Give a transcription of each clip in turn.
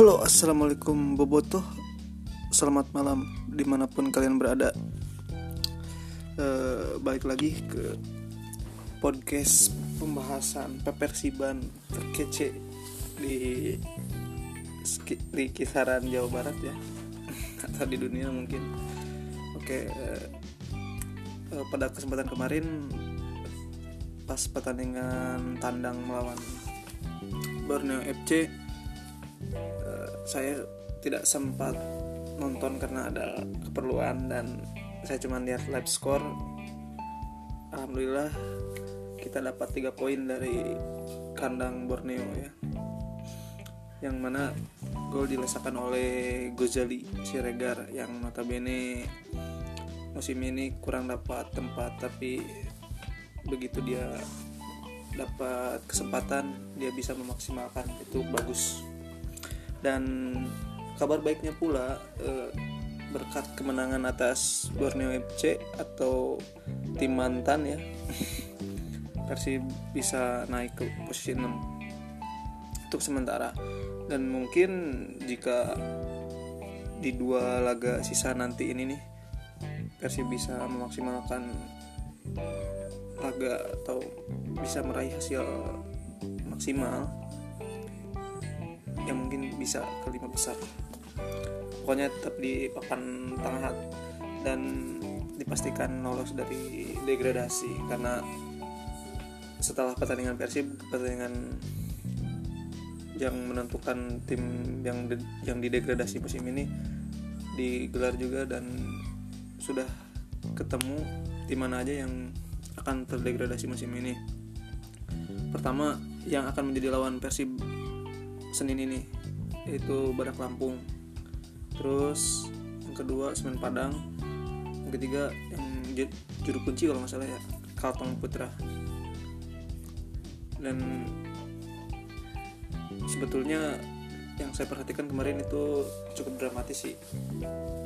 Halo assalamualaikum Bobotoh. Selamat malam di mana pun kalian berada. Uh, Balik lagi ke podcast pembahasan pepersiban terkece di di kisaran Jawa Barat ya. Atau di dunia mungkin. Oke uh, uh, pada kesempatan kemarin pas pertandingan tandang melawan Borneo FC saya tidak sempat nonton karena ada keperluan dan saya cuma lihat live score. Alhamdulillah kita dapat tiga poin dari kandang Borneo ya. Yang mana gol dilesakan oleh Gozali Siregar yang notabene musim ini kurang dapat tempat tapi begitu dia dapat kesempatan dia bisa memaksimalkan. Itu bagus dan kabar baiknya pula eh, berkat kemenangan atas Borneo FC atau tim mantan ya Persib bisa naik ke posisi 6 untuk sementara. Dan mungkin jika di dua laga sisa nanti ini nih Persib bisa memaksimalkan laga atau bisa meraih hasil maksimal yang mungkin bisa kelima besar pokoknya tetap di papan tengah dan dipastikan lolos dari degradasi karena setelah pertandingan Persib pertandingan yang menentukan tim yang de, yang didegradasi musim ini digelar juga dan sudah ketemu di mana aja yang akan terdegradasi musim ini. Pertama yang akan menjadi lawan Persib Senin ini yaitu Badak Lampung. Terus yang kedua Semen Padang. Yang ketiga yang juru kunci kalau nggak salah ya Kalteng Putra. Dan sebetulnya yang saya perhatikan kemarin itu cukup dramatis sih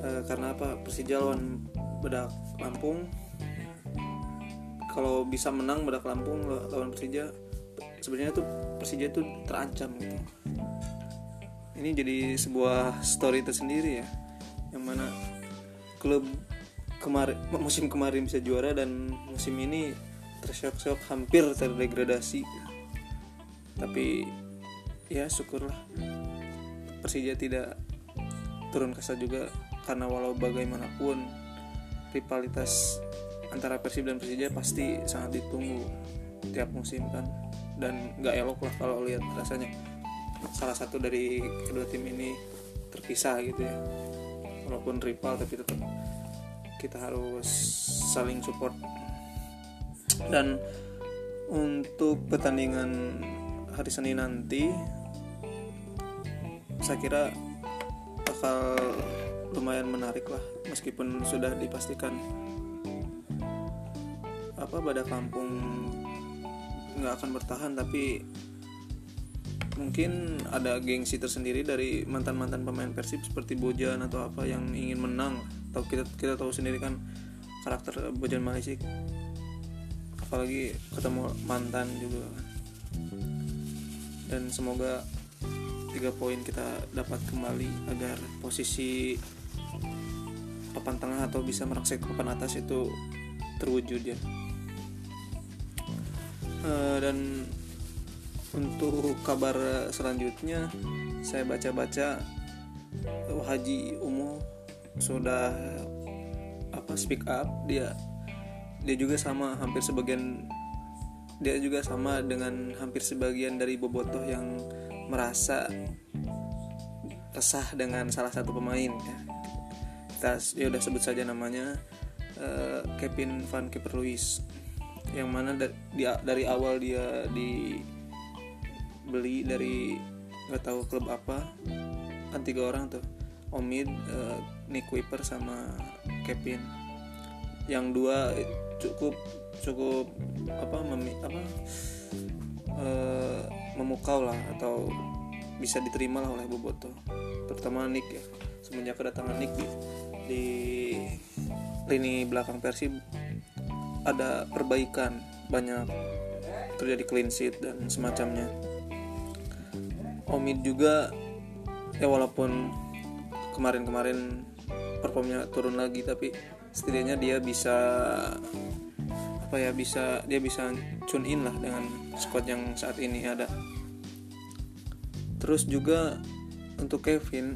e, karena apa Persija lawan Bedak Lampung kalau bisa menang Bedak Lampung lawan Persija sebenarnya tuh Persija tuh terancam gitu. Ini jadi sebuah story tersendiri ya yang mana klub kemarin musim kemarin bisa juara dan musim ini tersyok-syok hampir terdegradasi. Tapi ya syukurlah Persija tidak turun kasta juga karena walau bagaimanapun rivalitas antara Persib dan Persija pasti sangat ditunggu tiap musim kan dan nggak elok lah kalau lihat rasanya. Salah satu dari kedua tim ini terpisah gitu ya. Walaupun rival tapi tetap kita harus saling support. Dan untuk pertandingan hari Senin nanti saya kira bakal lumayan menarik lah meskipun sudah dipastikan apa Badak Lampung nggak akan bertahan tapi mungkin ada gengsi tersendiri dari mantan-mantan pemain Persib seperti Bojan atau apa yang ingin menang. Atau kita kita tahu sendiri kan karakter Bojan Malisik. Apalagi ketemu mantan juga dan semoga tiga poin kita dapat kembali agar posisi papan tengah atau bisa merangsek papan atas itu terwujud ya e, dan untuk kabar selanjutnya saya baca-baca Haji Umo sudah apa speak up. Dia dia juga sama hampir sebagian dia juga sama dengan hampir sebagian dari bobotoh yang merasa resah dengan salah satu pemain ya. Kita ya udah sebut saja namanya uh, Kevin Van Keperluis yang mana dari, dari awal dia dibeli dari nggak tahu klub apa kan tiga orang tuh Omid, uh, Nick Wiper sama Kevin. Yang dua cukup cukup apa memi, apa uh, memukau lah atau bisa diterima lah oleh Boboto terutama Nick ya semenjak kedatangan Nick di, di lini belakang Persib ada perbaikan banyak terjadi clean sheet dan semacamnya. Omid juga ya walaupun kemarin-kemarin performnya turun lagi tapi setidaknya dia bisa apa ya bisa dia bisa tune in lah dengan squad yang saat ini ada. Terus juga untuk Kevin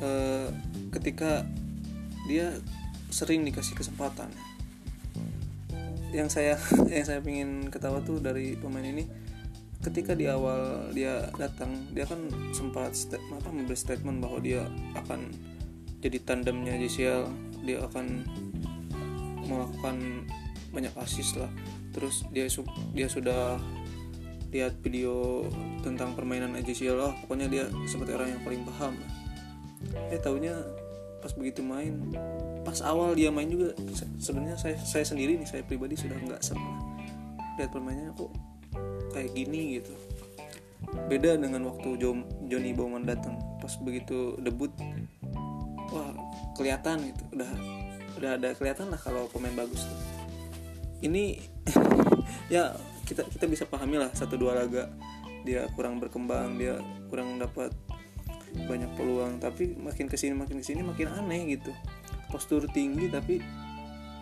eh, ketika dia sering dikasih kesempatan yang saya yang saya ingin ketawa tuh dari pemain ini ketika di awal dia datang dia kan sempat apa memberi statement bahwa dia akan jadi tandemnya JCL dia akan melakukan banyak asis lah. Terus dia dia sudah lihat video tentang permainan JCL oh pokoknya dia seperti orang yang paling paham eh tahunya pas begitu main pas awal dia main juga sebenarnya saya saya sendiri nih saya pribadi sudah nggak serem lihat permainannya kok kayak gini gitu. Beda dengan waktu Johnny Bowman datang pas begitu debut wah kelihatan gitu udah udah ada kelihatan lah kalau pemain bagus tuh. Ini ya kita kita bisa pahami lah satu dua laga dia kurang berkembang dia kurang dapat banyak peluang tapi makin ke sini makin ke sini makin aneh gitu postur tinggi tapi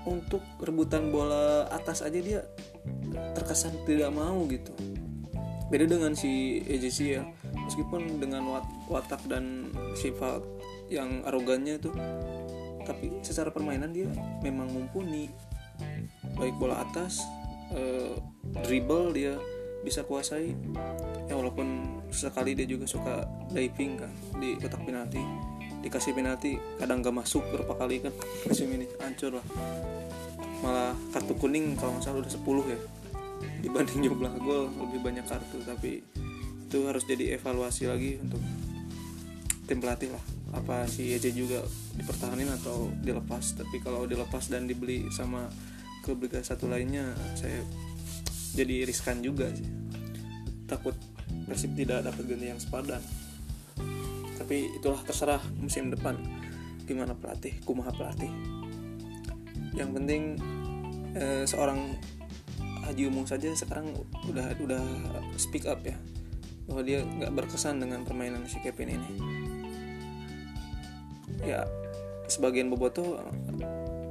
untuk rebutan bola atas aja dia terkesan tidak mau gitu. Beda dengan si EJC ya meskipun dengan watak dan sifat yang arogannya tuh tapi secara permainan dia memang mumpuni. Baik bola atas eh, dribble dia bisa kuasai. Ya walaupun sekali dia juga suka diving kan di kotak penalti dikasih penalti kadang gak masuk berapa kali kan. Musim ini hancur lah. Malah kartu kuning kalau nggak salah udah 10 ya. Dibanding jumlah gol lebih banyak kartu. Tapi itu harus jadi evaluasi lagi untuk tim pelatih lah. Apa si EJ juga dipertahanin atau dilepas. Tapi kalau dilepas dan dibeli sama klub Liga satu lainnya saya jadi riskan juga sih. Takut Persib tidak dapat ganti yang sepadan tapi itulah terserah musim depan. Gimana pelatih kumaha pelatih. Yang penting eh, seorang Haji Umum saja sekarang udah udah speak up ya. Bahwa dia nggak berkesan dengan permainan si Kevin ini. Ya sebagian boboto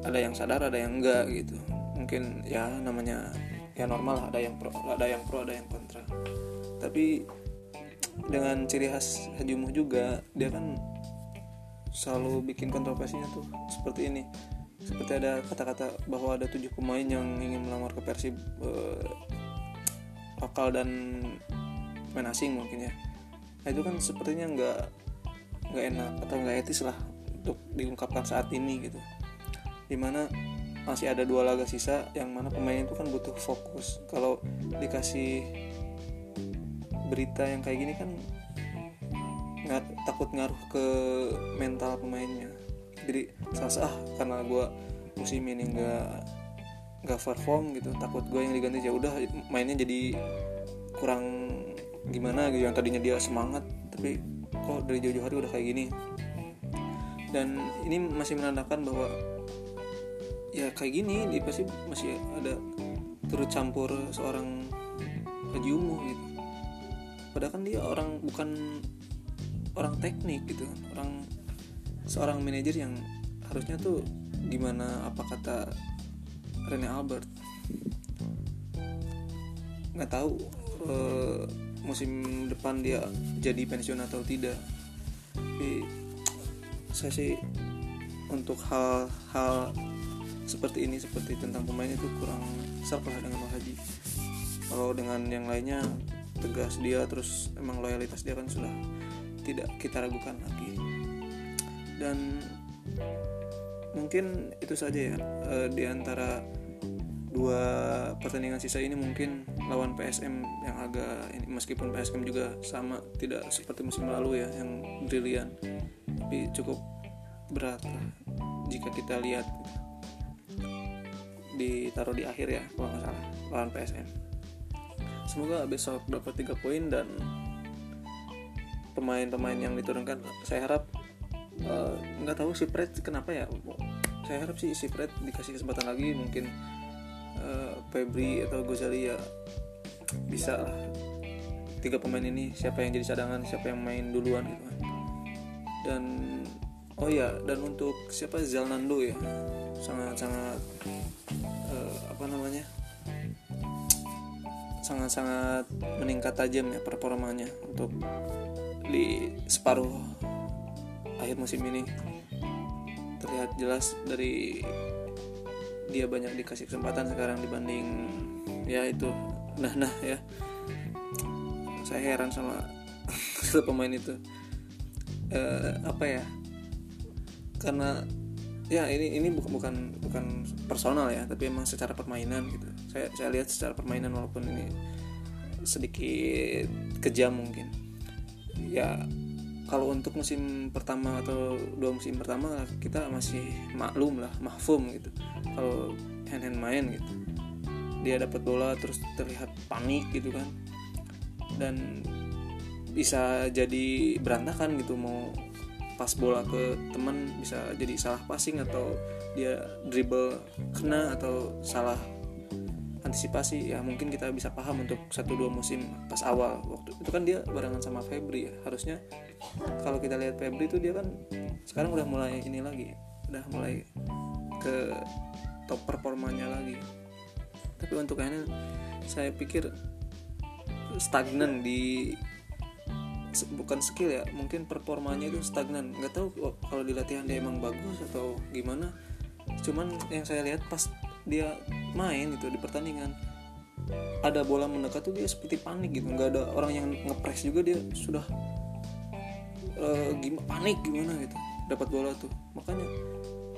ada yang sadar ada yang enggak gitu. Mungkin ya namanya ya normal ada yang pro ada yang pro ada yang kontra. Tapi dengan ciri khas Haji Umuh juga dia kan selalu bikin kontroversinya tuh seperti ini. Seperti ada kata-kata bahwa ada tujuh pemain yang ingin melamar ke Persib eh, lokal dan main asing mungkin ya. Nah, itu kan sepertinya nggak nggak enak atau nggak etis lah untuk diungkapkan saat ini gitu. Di mana masih ada dua laga sisa yang mana pemain itu kan butuh fokus. Kalau dikasih berita yang kayak gini kan nggak takut ngaruh ke mental pemainnya. Jadi salah ah karena gue musim ini nggak nggak perform gitu takut gue yang diganti ya udah mainnya jadi kurang gimana gitu yang tadinya dia semangat tapi kok dari jauh-jauh hari udah kayak gini. Dan ini masih menandakan bahwa ya kayak gini di pasti masih ada turut campur seorang Haji Umuh gitu padahal kan dia orang bukan orang teknik gitu. Orang seorang manajer yang harusnya tuh gimana apa kata Rene Albert? Nggak tahu uh, musim depan dia jadi pensiun atau tidak. Tapi saya sih untuk hal-hal seperti ini seperti tentang pemain itu kurang serp lah dengan Haji. Kalau dengan yang lainnya tegas dia terus emang loyalitas dia kan sudah tidak kita ragukan lagi. Dan mungkin itu saja ya e, di antara dua pertandingan sisa ini mungkin lawan PSM yang agak ini meskipun PSM juga sama tidak seperti musim lalu ya yang brilian tapi cukup berat lah jika kita lihat ditaruh di akhir ya kalau nggak salah lawan PSM semoga besok dapat tiga poin dan pemain-pemain yang diturunkan saya harap eh, nggak uh, tahu si Pret kenapa ya saya harap sih si Pret dikasih kesempatan lagi mungkin uh, Febri atau Gozali ya bisa lah. Tiga pemain ini siapa yang jadi cadangan siapa yang main duluan gitu kan. Dan oh ya dan untuk siapa? Zalnando ya. Sangat sangat uh, apa namanya sangat sangat meningkat tajam ya performanya untuk di separuh akhir musim ini. Terlihat jelas dari dia banyak dikasih kesempatan sekarang dibanding ya itu nah nah ya. Saya heran sama pemain itu. Uh, apa ya? Karena ya ini ini bukan bukan bukan personal ya tapi emang secara permainan gitu saya saya lihat secara permainan walaupun ini sedikit kejam mungkin. Ya kalau untuk musim pertama atau dua musim pertama kita masih maklum lah mahfum gitu. Kalau hand hand main gitu. Dia dapat bola terus terlihat panik gitu kan. Dan bisa jadi berantakan gitu mau pas bola ke teman bisa jadi salah passing atau dia dribble kena atau salah antisipasi ya mungkin kita bisa paham untuk satu dua musim pas awal waktu. Itu kan dia barengan sama Febri ya. Harusnya kalau kita lihat Febri itu dia kan sekarang udah mulai ini lagi udah mulai ke top performanya lagi. Tapi untuk ini saya pikir stagnan di bukan skill ya mungkin performanya itu stagnan. Nggak tahu kalau di latihan dia emang bagus atau gimana. Cuman yang saya lihat pas dia main itu di pertandingan. Ada bola mendekat tuh dia seperti panik gitu. Nggak ada orang yang ngepres juga dia sudah uh, gimana panik gimana gitu dapat bola tuh. Makanya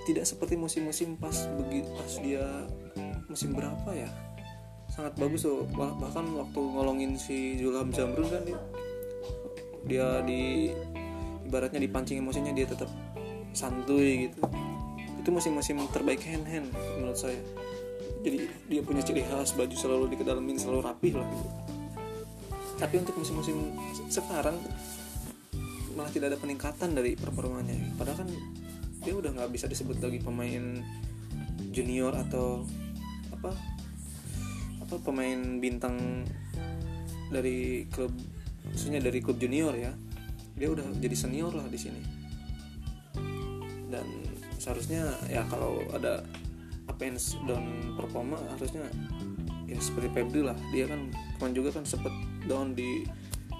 tidak seperti musim-musim pas begitu pas dia musim berapa ya? Sangat bagus tuh. Bahkan waktu ngolongin si Zulham Zamrun kan dia dia di ibaratnya dipancing emosinya dia tetap santuy gitu itu musim-musim terbaik hand hand menurut saya. Jadi dia punya ciri khas baju selalu dikedalamin selalu rapi lah. Gitu tapi untuk musim-musim sekarang malah tidak ada peningkatan dari performanya. Padahal kan dia udah nggak bisa disebut lagi pemain junior atau apa apa pemain bintang dari klub maksudnya dari klub junior ya. Dia udah jadi senior lah di sini seharusnya ya kalau ada apens dan performa harusnya ya seperti Febri lah. Dia kan kemarin juga kan sempet down di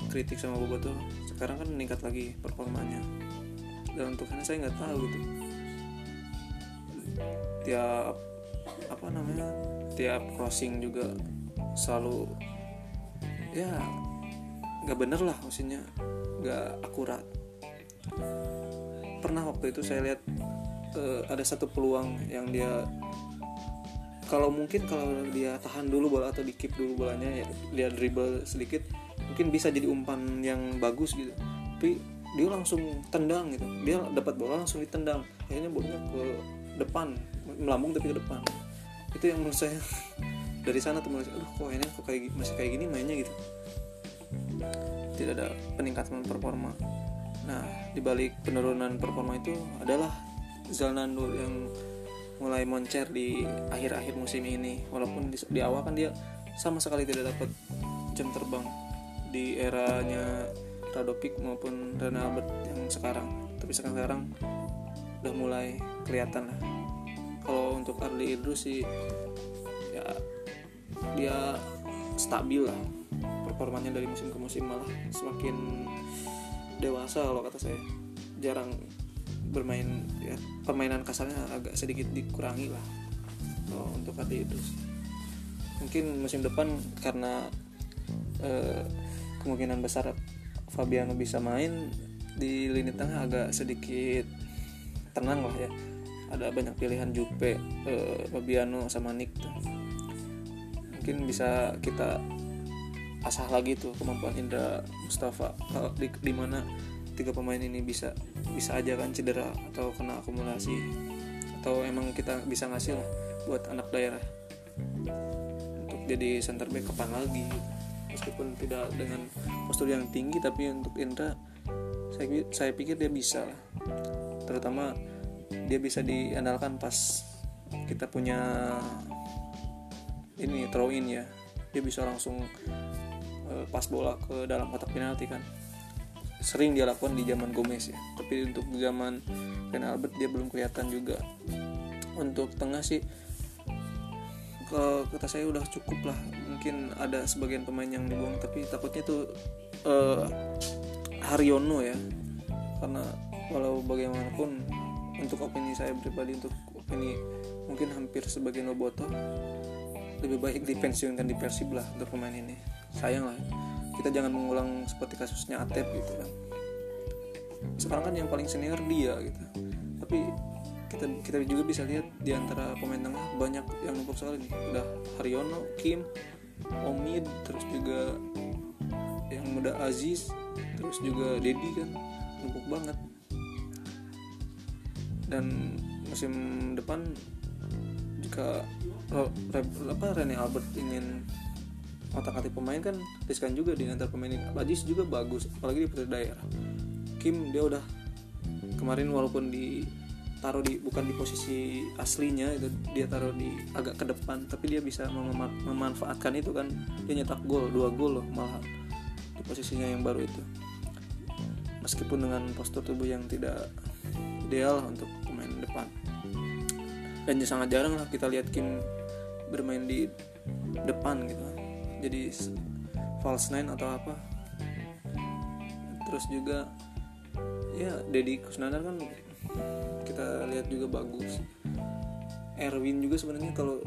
kritik sama Boboto sekarang kan meningkat lagi performanya. Dan untuk ini saya nggak tahu gitu. Tiap apa namanya tiap crossing juga selalu ya nggak bener lah maksudnya. Nggak akurat. Pernah waktu itu saya lihat uh, ada satu peluang yang dia kalau mungkin kalau dia tahan dulu bola atau di keep dulu bolanya ya dia dribble sedikit mungkin bisa jadi umpan yang bagus gitu. Tapi dia langsung tendang gitu. Dia dapat bola langsung ditendang. Akhirnya bolanya ke depan melambung tapi ke depan. Itu yang menurut saya dari sana tuh menurut saya aduh kok ini kok kayak masih kayak gini mainnya? Gitu. Tidak ada peningkatan performa. Nah dibalik penurunan performa itu adalah Zalnando yang mulai moncer di akhir-akhir musim ini. Walaupun di, di awal kan dia sama sekali tidak dapat jam terbang di eranya Radopik maupun Rene Albert yang sekarang. Tapi sekarang udah mulai kelihatan lah. Kalau untuk Arli Idrus sih ya dia stabil lah performanya dari musim ke musim malah semakin dewasa kalau kata saya. Jarang bermain ya permainan kasarnya agak sedikit dikurangi lah. Kalau untuk hati itu. Mungkin musim depan karena eh, kemungkinan besar Fabiano bisa main di lini tengah agak sedikit tenang lah ya. Ada banyak pilihan Jupe eh, Fabiano sama Nick tuh. mungkin bisa kita asah lagi tuh kemampuan Indra Mustafa di, di mana tiga pemain ini bisa bisa aja kan cedera atau kena akumulasi. Atau emang kita bisa ngasih lah buat anak daerah. Untuk jadi center back kapan lagi. Meskipun tidak dengan postur yang tinggi tapi untuk Indra saya saya pikir dia bisa lah. Terutama dia bisa diandalkan pas kita punya ini throw in ya. Dia bisa langsung uh, pas bola ke dalam kotak penalti kan sering dia lakukan di zaman Gomez ya. Tapi untuk zaman Ren Albert dia belum kelihatan juga. Untuk tengah sih ke kata saya udah cukup lah. Mungkin ada sebagian pemain yang dibuang tapi takutnya tuh uh, Haryono ya. Karena walau bagaimanapun untuk opini saya pribadi untuk opini mungkin hampir sebagian Noboto lebih baik dipensiunkan di Persib lah untuk pemain ini. Sayang lah kita jangan mengulang seperti kasusnya Atep gitu kan. Sekarang kan yang paling senior dia gitu. Tapi kita kita juga bisa lihat di antara pemain tengah banyak yang numpuk sekali nih. Udah Haryono Kim Omid terus juga yang muda Aziz terus juga Dedi kan numpuk banget. Dan musim depan jika apa Rene Albert ingin otak atik pemain kan riskan juga di antara pemain ini. Aziz juga bagus. Apalagi di putra daerah. Kim dia udah kemarin walaupun di taruh di bukan di posisi aslinya itu dia taruh di agak ke depan tapi dia bisa mem memanfaatkan itu kan. Dia nyetak gol dua gol loh malah di posisinya yang baru itu. Meskipun dengan postur tubuh yang tidak ideal untuk pemain depan. Dan sangat jarang lah kita lihat Kim bermain di depan gitu jadi false nine atau apa. Terus juga ya Deddy Kusnandar kan kita lihat juga bagus. Erwin juga sebenarnya kalau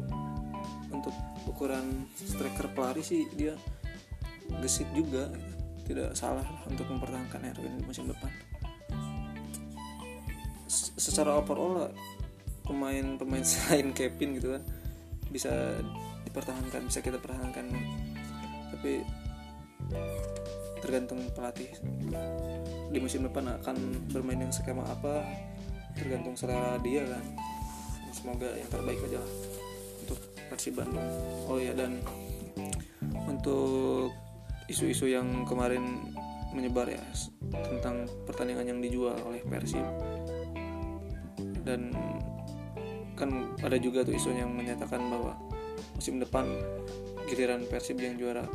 untuk ukuran striker pelari sih dia gesit juga. Tidak salah untuk mempertahankan Erwin di musim depan. Secara overall pemain-pemain selain Kevin gitu kan bisa dipertahankan bisa kita pertahankan tapi tergantung pelatih. Di musim depan akan bermain yang skema apa tergantung selera dia kan. Semoga yang terbaik aja lah untuk Persib Bandung. Oh ya dan untuk isu-isu yang kemarin menyebar ya tentang pertandingan yang dijual oleh Persib. Dan kan ada juga tuh isu yang menyatakan bahwa musim depan giliran Persib yang juara.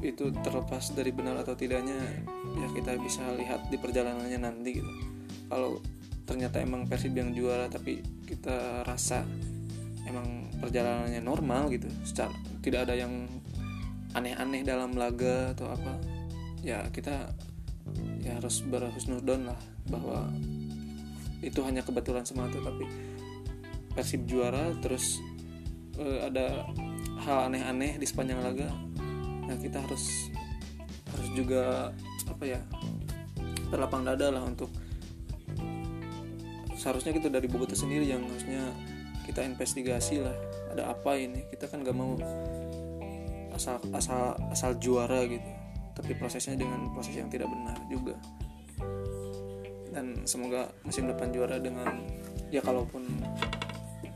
Itu terlepas dari benar atau tidaknya ya kita bisa lihat di perjalanannya nanti gitu. Kalau ternyata emang Persib yang juara tapi kita rasa emang perjalanannya normal gitu secara tidak ada yang aneh-aneh dalam laga atau apa ya kita ya harus berhusnudon lah bahwa itu hanya kebetulan semata tapi Persib juara terus uh, ada hal aneh-aneh di sepanjang laga. Nah kita harus harus juga apa ya terlapang dada lah untuk seharusnya kita dari Bogota sendiri yang harusnya kita investigasi lah ada apa ini. Kita kan gak mau asal asal asal juara gitu tapi prosesnya dengan proses yang tidak benar juga. Dan semoga musim depan juara dengan ya kalaupun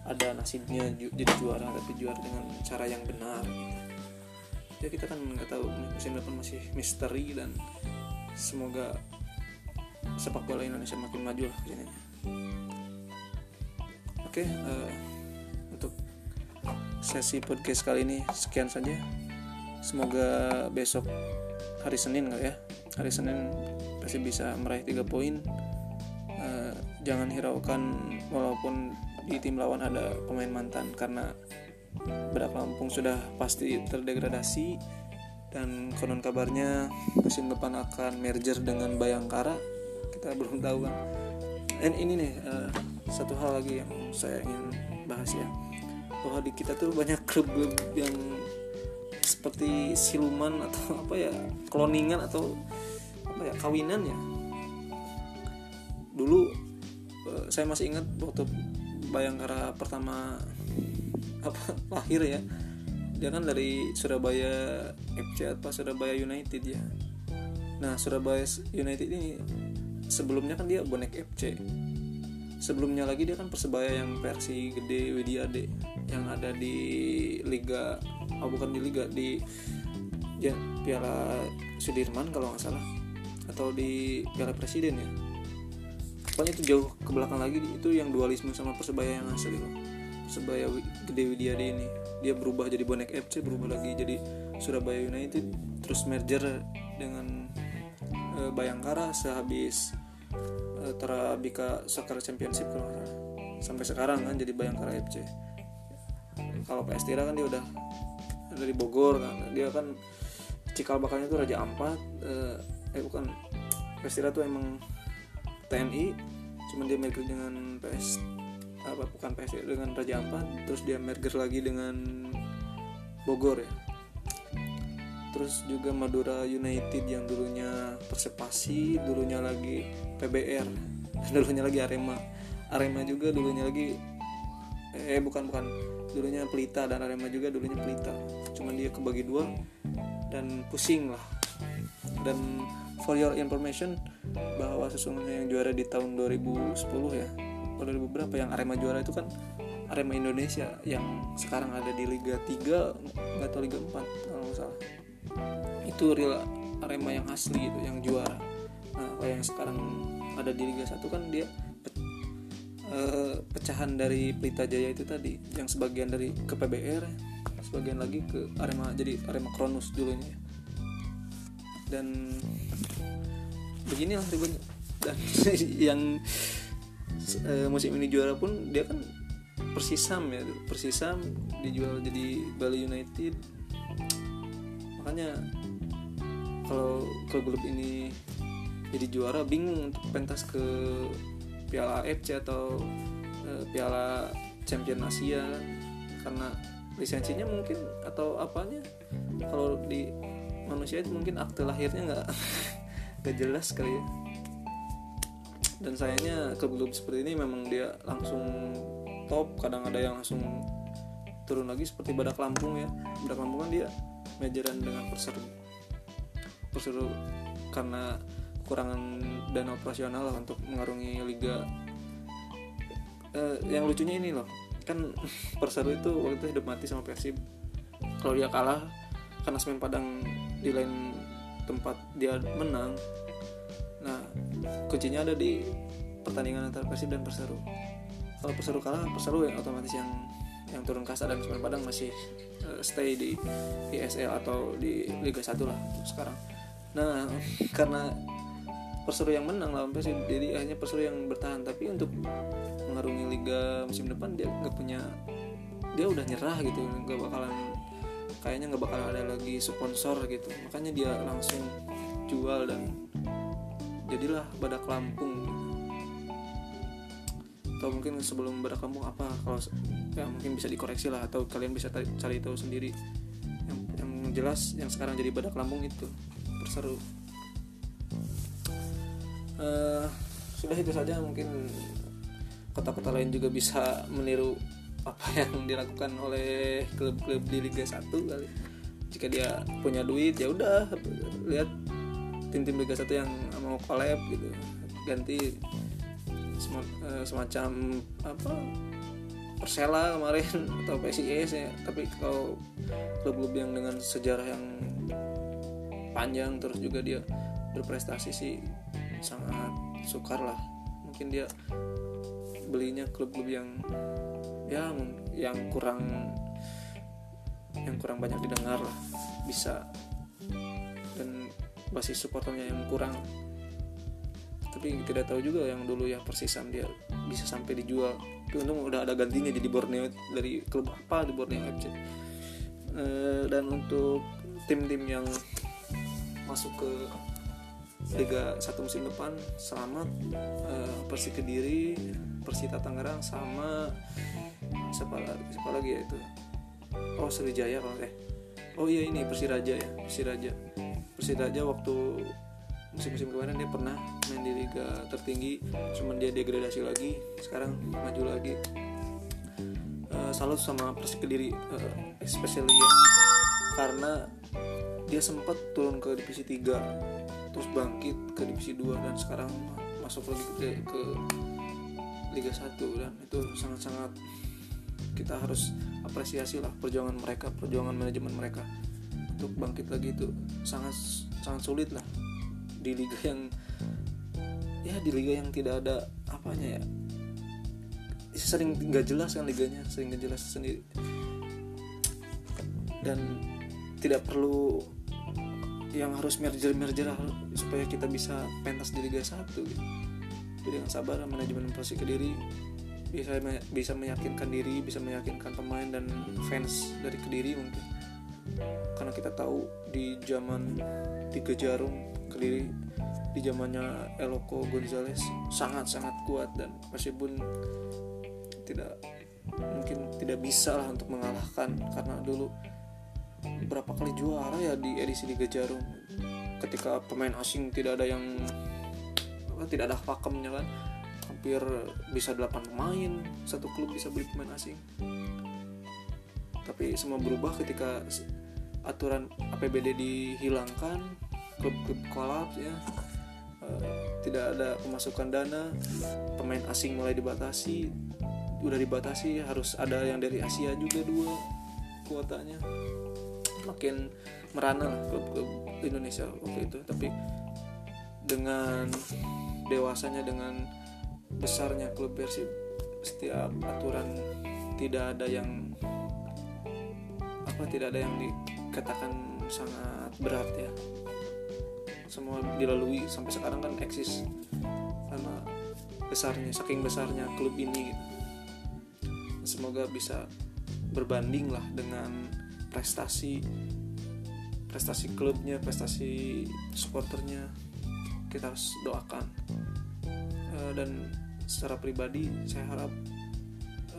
ada nasibnya jadi juara tapi juara dengan cara yang benar gitu. ya kita kan nggak tahu musim depan masih misteri dan semoga sepak bola Indonesia makin maju lah ke sini oke uh, untuk sesi podcast kali ini sekian saja. Semoga besok hari Senin kali ya? Hari Senin pasti bisa meraih tiga poin. Jangan hiraukan walaupun di tim lawan ada pemain mantan karena Bedak Lampung sudah pasti terdegradasi. Dan konon kabarnya musim depan akan merger dengan Bayangkara. Kita belum tahu kan dan ini nih uh, satu hal lagi yang saya ingin bahas ya. Bahwa di kita tuh banyak klub-klub yang seperti siluman atau apa ya kloningan atau apa ya kawinan ya. Dulu Eh, saya masih ingat waktu Bayangkara pertama apa lahir ya. Dia kan dari Surabaya FC apa Surabaya United ya. Nah Surabaya United ini sebelumnya kan dia bonek FC sebelumnya lagi dia kan persebaya yang versi gede Widiade yang ada di Liga oh bukan di Liga di ya Piala Sudirman kalau nggak salah. Atau di Piala Presiden ya pokoknya itu jauh ke belakang lagi itu yang dualisme sama persebaya yang asli loh. Persebaya gede Widiade ini dia berubah jadi bonek FC berubah lagi jadi Surabaya United terus merger dengan uh, Bayangkara sehabis uh, Terabika Soccer Championship kalau sampai sekarang kan jadi Bayangkara FC kalau PS Tira kan dia udah dari Bogor kan dia kan cikal bakalnya itu Raja Ampat uh, eh bukan PS Tira tuh emang TNI cuman dia merger dengan PS apa bukan PS dengan Raja Ampat terus dia merger lagi dengan Bogor ya. Terus juga Madura United yang dulunya Persepasi dulunya lagi PBR dulunya lagi Arema. Arema juga dulunya lagi eh bukan bukan dulunya Pelita dan Arema juga dulunya Pelita. Cuman dia kebagi dua dan pusing lah. Dan for your information bahwa sesungguhnya yang juara di tahun 2010 ya 2000 berapa yang Arema juara itu kan Arema Indonesia yang sekarang ada di Liga 3 nggak tahu Liga 4 kalau nggak salah. Itu real Arema yang asli itu yang juara. Nah yang sekarang ada di Liga 1 kan dia pe uh, pecahan dari Pelita Jaya itu tadi yang sebagian dari ke PBR sebagian lagi ke Arema jadi Arema Kronus dulunya dan beginilah ributnya. Dan yang uh, musim ini juara pun dia kan Persisam ya Persisam dijual jadi Bali United. Makanya kalau klub-klub ini jadi juara bingung untuk pentas ke Piala AFC atau uh, Piala Champion Asia. Karena lisensinya mungkin atau apanya kalau di manusia itu mungkin akte lahirnya nggak nggak jelas kali ya. Dan sayangnya klub-klub seperti ini memang dia langsung top kadang ada yang langsung turun lagi seperti Badak Lampung ya. Badak Lampung kan dia majoran dengan perseru perseru karena kekurangan dana operasional lah untuk mengarungi liga. Eh, yang lucunya ini loh kan perseru itu waktu itu hidup mati sama Persib. Kalau dia kalah karena Semen Padang di lain tempat dia menang. Nah kuncinya ada di pertandingan antara Persib dan Perseru. Kalau Perseru kalah Perseru yang otomatis yang yang turun kasta dan Semen Padang masih uh, stay di ISL atau di Liga 1 lah sekarang. Nah karena Perseru yang menang lawan Persib jadi akhirnya Perseru yang bertahan. Tapi untuk mengarungi Liga musim depan dia nggak punya dia udah nyerah gitu nggak bakalan kayaknya nggak bakalan ada lagi sponsor gitu. Makanya dia langsung jual dan jadilah Badak Lampung. Atau mungkin sebelum Badak Lampung apa kalau ya mungkin bisa dikoreksi lah atau kalian bisa cari tahu sendiri. Yang, yang jelas yang sekarang jadi Badak Lampung itu perseru uh, sudah itu saja mungkin kota-kota lain juga bisa meniru apa yang dilakukan oleh klub-klub di Liga 1 kali. Jika dia punya duit ya udah lihat tim-tim Liga 1 yang mau collab gitu. Ganti semacam apa Persela kemarin atau PSIS ya tapi kalau klub-klub yang dengan sejarah yang panjang terus juga dia berprestasi sih sangat sukar lah. Mungkin dia belinya klub-klub yang ya yang kurang yang kurang banyak didengar lah bisa. Dan basis supporternya yang kurang. Tapi tidak tahu juga yang dulu ya Persisam dia bisa sampai dijual. Tapi untung udah ada gantinya jadi Borneo dari klub apa? Di Borneo FC e, dan untuk tim-tim yang masuk ke Liga satu musim depan selamat. E, Persi Kediri Persita Tangerang sama siapa lagi, siapa lagi ya itu. Oh Sriwijaya kalau eh oh iya ini Persiraja ya Persiraja. Persiraja waktu musim-musim kemarin dia pernah main di liga tertinggi cuman dia degradasi lagi sekarang maju lagi. Uh, salut sama Persik Kediri uh, especially ya. Karena dia sempat turun ke divisi 3 terus bangkit ke divisi 2 dan sekarang masuk lagi ke, ke Liga 1 dan itu sangat-sangat kita harus apresiasi lah perjuangan mereka perjuangan manajemen mereka untuk bangkit lagi itu sangat sangat sulit lah. Di liga yang ya di liga yang tidak ada apanya ya. Sering nggak jelas kan liganya sering nggak jelas sendiri. Dan tidak perlu yang harus merger merger supaya kita bisa pentas di Liga 1 gitu. jadi dengan sabar manajemen Persik Kediri bisa bisa meyakinkan diri bisa meyakinkan pemain dan fans dari Kediri mungkin. Karena kita tahu di zaman tiga jarum Kediri di zamannya Eloko Gonzalez sangat sangat kuat dan meskipun tidak mungkin tidak bisa lah untuk mengalahkan karena dulu berapa kali juara ya di edisi Liga Jarum. Ketika pemain asing tidak ada yang tidak ada pakemnya kan hampir bisa 8 pemain satu klub bisa beli pemain asing. Tapi semua berubah ketika aturan APBD dihilangkan klub-klub kolaps ya. Uh, tidak ada pemasukan dana pemain asing mulai dibatasi. Udah dibatasi harus ada yang dari Asia juga dua kuotanya. Makin merana lah klub-klub Indonesia waktu itu. Tapi dengan dewasanya dengan besarnya klub Persib setiap aturan tidak ada yang apa tidak ada yang dikatakan sangat berat ya. Semua dilalui sampai sekarang kan eksis karena besarnya saking besarnya klub ini gitu. Semoga bisa berbanding lah dengan prestasi prestasi klubnya prestasi supporternya. Kita harus doakan. Uh, dan secara pribadi saya harap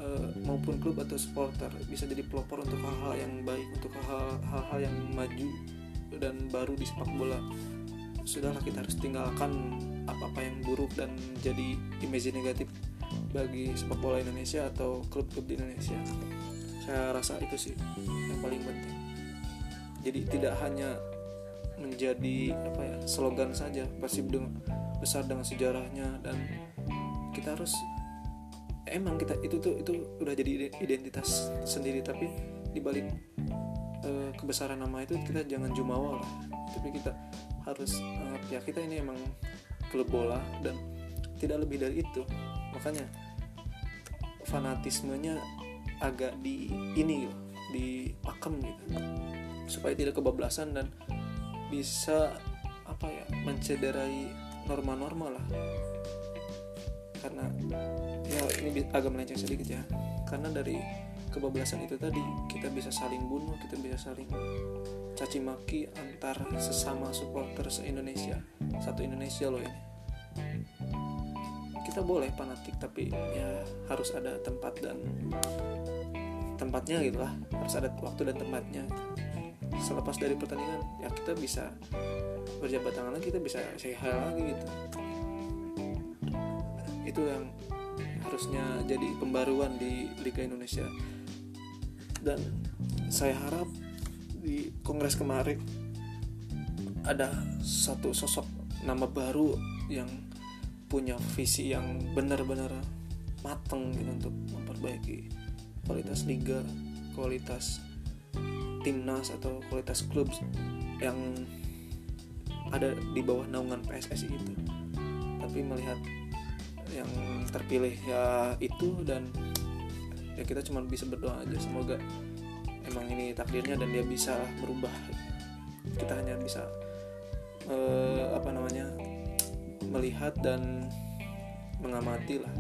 uh, maupun klub atau supporter bisa jadi pelopor untuk hal-hal yang baik untuk hal-hal yang maju dan baru di sepak bola. Sudahlah kita harus tinggalkan apa-apa yang buruk dan jadi image negatif bagi sepak bola Indonesia atau klub-klub di Indonesia. Saya rasa itu sih yang paling penting. Jadi tidak hanya menjadi apa ya slogan saja pasti besar dengan sejarahnya dan kita harus emang kita itu tuh itu udah jadi identitas sendiri tapi dibalik e, kebesaran nama itu kita jangan jumawa lah. Tapi kita harus uh, ya kita ini emang klub bola dan tidak lebih dari itu. Makanya fanatismenya agak di ini loh di pakem gitu. Supaya tidak kebablasan dan bisa apa ya mencederai norma-norma lah karena ya ini agak melenceng sedikit ya. Karena dari kebablasan itu tadi kita bisa saling bunuh kita bisa saling caci maki antar sesama supporter se Indonesia satu Indonesia loh ini. Kita boleh fanatik tapi ya harus ada tempat dan tempatnya gitu lah. Harus ada waktu dan tempatnya. Selepas dari pertandingan ya kita bisa berjabat tangan lagi kita bisa hi lagi gitu itu yang harusnya jadi pembaruan di Liga Indonesia dan saya harap di kongres kemarin ada satu sosok nama baru yang punya visi yang benar-benar mateng gitu untuk memperbaiki kualitas liga, kualitas timnas atau kualitas klub yang ada di bawah naungan PSSI itu. Tapi melihat yang terpilih ya itu dan ya kita cuma bisa berdoa aja. Semoga emang ini takdirnya dan dia bisa merubah. Kita hanya bisa uh, apa namanya melihat dan mengamati lah.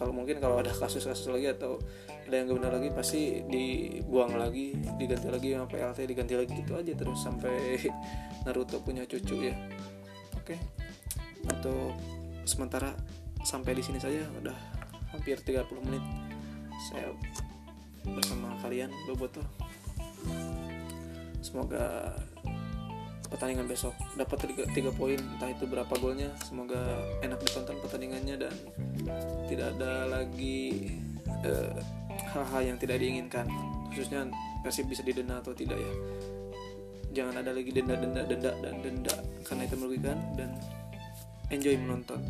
Kalau mungkin kalau ada kasus-kasus lagi atau ada yang benar lagi pasti dibuang lagi diganti lagi sama PLT diganti lagi gitu aja terus sampai Naruto punya cucu ya. Oke. Untuk sementara sampai di sini saja udah hampir 30 menit. Saya bersama kalian Boboto semoga pertandingan besok dapat tiga, tiga poin entah itu berapa golnya. Semoga enak ditonton pertandingannya dan tidak ada lagi eh, hal-hal yang tidak diinginkan. Khususnya Persib bisa didenda atau tidak ya. Jangan ada lagi denda denda denda dan denda karena itu merugikan dan enjoy menonton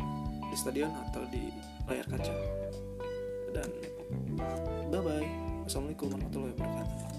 di stadion atau di layar kaca. Dan bye bye assalamualaikum warahmatullahi wabarakatuh